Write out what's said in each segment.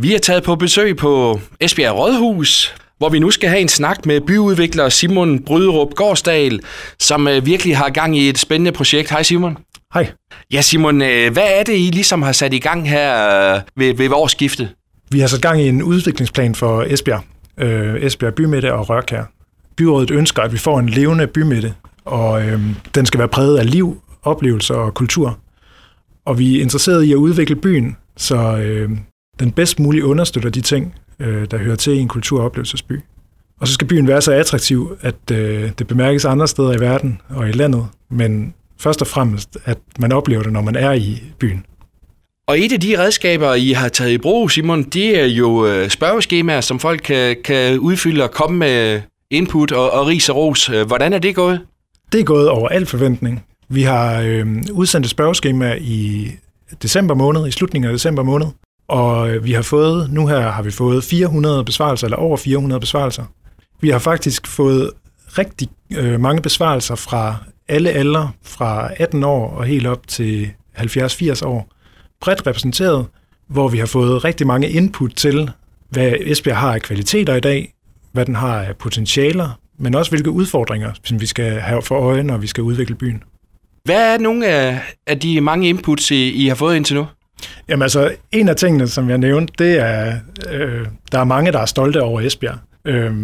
Vi er taget på besøg på Esbjerg Rådhus, hvor vi nu skal have en snak med byudvikler Simon Bryderup Gårdsdal, som øh, virkelig har gang i et spændende projekt. Hej Simon. Hej. Ja Simon, øh, hvad er det, I ligesom har sat i gang her øh, ved, ved årsskiftet? Vi har sat gang i en udviklingsplan for Esbjerg, øh, Esbjerg Bymidte og Rørkær. Byrådet ønsker, at vi får en levende bymidte, og øh, den skal være præget af liv, oplevelser og kultur. Og vi er interesseret i at udvikle byen, så øh, den bedst muligt understøtter de ting, øh, der hører til i en kultur- og oplevelsesby. Og så skal byen være så attraktiv, at øh, det bemærkes andre steder i verden og i landet, men først og fremmest, at man oplever det, når man er i byen. Og et af de redskaber, I har taget i brug, Simon, det er jo øh, spørgeskemaer, som folk kan, kan udfylde og komme med input og, og ris og ros. Øh, hvordan er det gået? Det er gået over al forventning. Vi har øh, udsendt et spørgeskema i december måned, i slutningen af december måned, og øh, vi har fået, nu her har vi fået 400 besvarelser, eller over 400 besvarelser. Vi har faktisk fået rigtig øh, mange besvarelser fra alle aldre, fra 18 år og helt op til 70-80 år, bredt repræsenteret, hvor vi har fået rigtig mange input til, hvad Esbjerg har af kvaliteter i dag, hvad den har af potentialer, men også hvilke udfordringer som vi skal have for øje, når vi skal udvikle byen. Hvad er nogle af, af de mange inputs, I, I har fået indtil nu? Jamen altså, en af tingene, som jeg nævnte, det er, øh, der er mange, der er stolte over Esbjerg. Øh,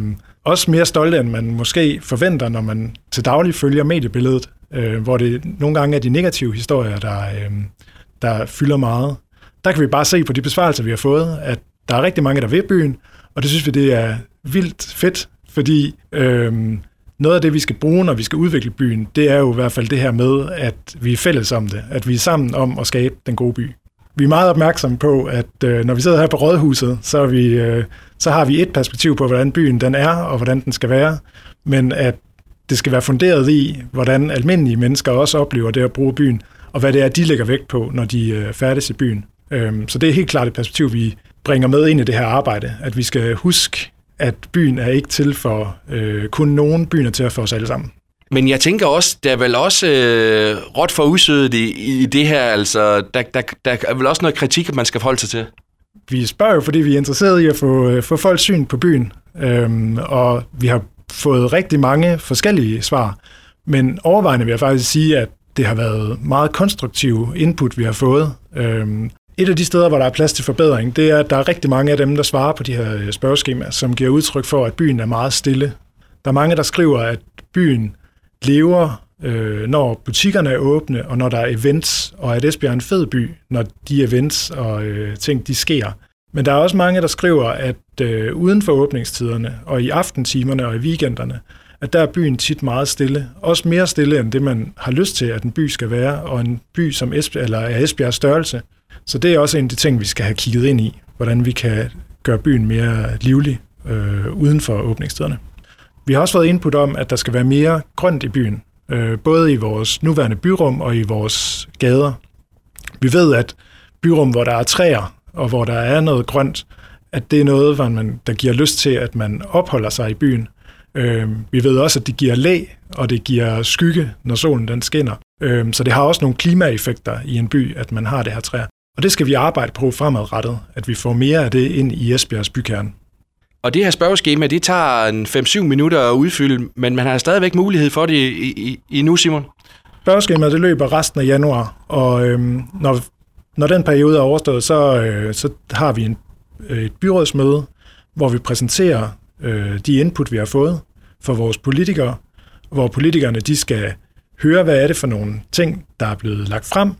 også mere stolte, end man måske forventer, når man til daglig følger mediebilledet, øh, hvor det nogle gange er de negative historier, der, øh, der fylder meget. Der kan vi bare se på de besvarelser, vi har fået, at der er rigtig mange, der vil byen, og det synes vi, det er vildt fedt, fordi øh, noget af det, vi skal bruge, når vi skal udvikle byen, det er jo i hvert fald det her med, at vi er fælles om det, at vi er sammen om at skabe den gode by. Vi er meget opmærksomme på, at øh, når vi sidder her på Rådhuset, så, er vi, øh, så har vi et perspektiv på, hvordan byen den er, og hvordan den skal være, men at det skal være funderet i, hvordan almindelige mennesker også oplever det at bruge byen, og hvad det er, de lægger vægt på, når de øh, færdes i byen. Øhm, så det er helt klart et perspektiv, vi bringer med ind i det her arbejde, at vi skal huske, at byen er ikke til for øh, kun nogen, byen er til for os alle sammen. Men jeg tænker også, der er vel også øh, råt for usødet i, i det her, altså der, der, der er vel også noget kritik, man skal forholde sig til. Vi spørger jo, fordi vi er interesserede i at få, øh, få folks syn på byen, øhm, og vi har fået rigtig mange forskellige svar, men overvejende vil jeg faktisk sige, at det har været meget konstruktive input, vi har fået. Øhm, et af de steder, hvor der er plads til forbedring, det er, at der er rigtig mange af dem, der svarer på de her øh, spørgeskemaer, som giver udtryk for, at byen er meget stille. Der er mange, der skriver, at byen lever, øh, når butikkerne er åbne, og når der er events, og at Esbjerg er en fed by, når de events og øh, ting, de sker. Men der er også mange, der skriver, at øh, uden for åbningstiderne, og i aftentimerne og i weekenderne, at der er byen tit meget stille. Også mere stille, end det man har lyst til, at en by skal være, og en by som Esbjerg, eller er Esbjergs størrelse. Så det er også en af de ting, vi skal have kigget ind i, hvordan vi kan gøre byen mere livlig øh, uden for åbningstiderne. Vi har også fået input om, at der skal være mere grønt i byen, øh, både i vores nuværende byrum og i vores gader. Vi ved, at byrum, hvor der er træer, og hvor der er noget grønt, at det er noget, hvor man, der giver lyst til, at man opholder sig i byen. Øh, vi ved også, at det giver læ, og det giver skygge, når solen den skinner. Øh, så det har også nogle klimaeffekter i en by, at man har det her træer. Og det skal vi arbejde på fremadrettet, at vi får mere af det ind i Esbjergs bykerne. Og det her spørgeskema, det tager en 5-7 minutter at udfylde, men man har stadigvæk mulighed for det i, i, i nu, Simon. Spørgeskemaet det løber resten af januar, og øhm, når, når den periode er overstået, så, øh, så har vi en, øh, et byrådsmøde, hvor vi præsenterer øh, de input, vi har fået for vores politikere, hvor politikerne de skal høre, hvad er det for nogle ting, der er blevet lagt frem,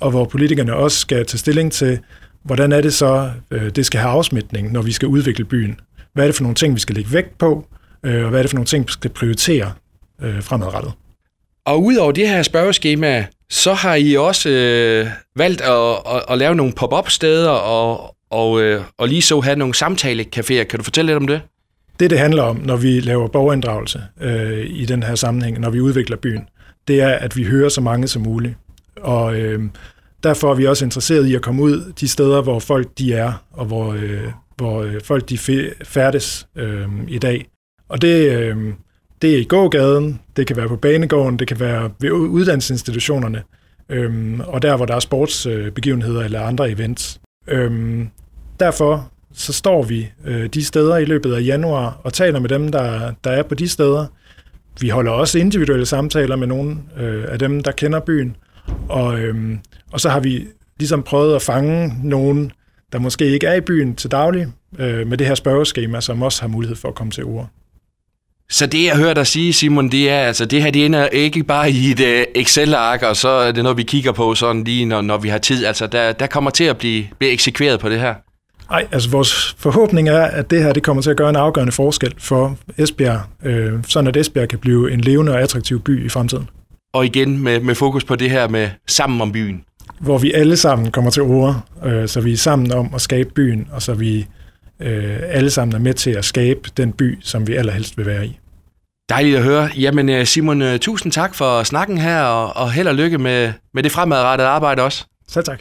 og hvor politikerne også skal tage stilling til, hvordan er det så, øh, det skal have afsmitning, når vi skal udvikle byen. Hvad er det for nogle ting, vi skal lægge vægt på, øh, og hvad er det for nogle ting, vi skal prioritere øh, fremadrettet. Og udover det her spørgeskema, så har I også øh, valgt at, at, at lave nogle pop-up-steder og, og, øh, og lige så have nogle samtalecaféer. Kan du fortælle lidt om det? Det, det handler om, når vi laver borgerinddragelse øh, i den her sammenhæng, når vi udvikler byen, det er, at vi hører så mange som muligt. Og øh, derfor er vi også interesseret i at komme ud de steder, hvor folk de er, og hvor, øh, hvor øh, folk de færdes øh, i dag. Og det, øh, det er i gågaden, det kan være på banegården, det kan være ved uddannelsesinstitutionerne, øh, og der, hvor der er sportsbegivenheder øh, eller andre events. Øh, derfor så står vi øh, de steder i løbet af januar og taler med dem, der, der er på de steder. Vi holder også individuelle samtaler med nogle øh, af dem, der kender byen. Og, øh, og så har vi ligesom prøvet at fange nogen, der måske ikke er i byen til daglig, øh, med det her spørgeskema, som også har mulighed for at komme til ord. Så det, jeg hører dig sige, Simon, det er, altså, det her det ender ikke bare i et uh, Excel-ark, og så er det noget, vi kigger på sådan lige, når, når vi har tid. Altså, der, der kommer til at blive, blive eksekveret på det her. Nej, altså vores forhåbning er, at det her det kommer til at gøre en afgørende forskel for Esbjerg, øh, sådan at Esbjerg kan blive en levende og attraktiv by i fremtiden. Og igen med, med fokus på det her med sammen om byen. Hvor vi alle sammen kommer til ord, øh, så vi er sammen om at skabe byen, og så vi øh, alle sammen er med til at skabe den by, som vi allerhelst vil være i. Dejligt at høre. Jamen øh, Simon, øh, tusind tak for snakken her, og, og held og lykke med, med det fremadrettede arbejde også. Selv tak.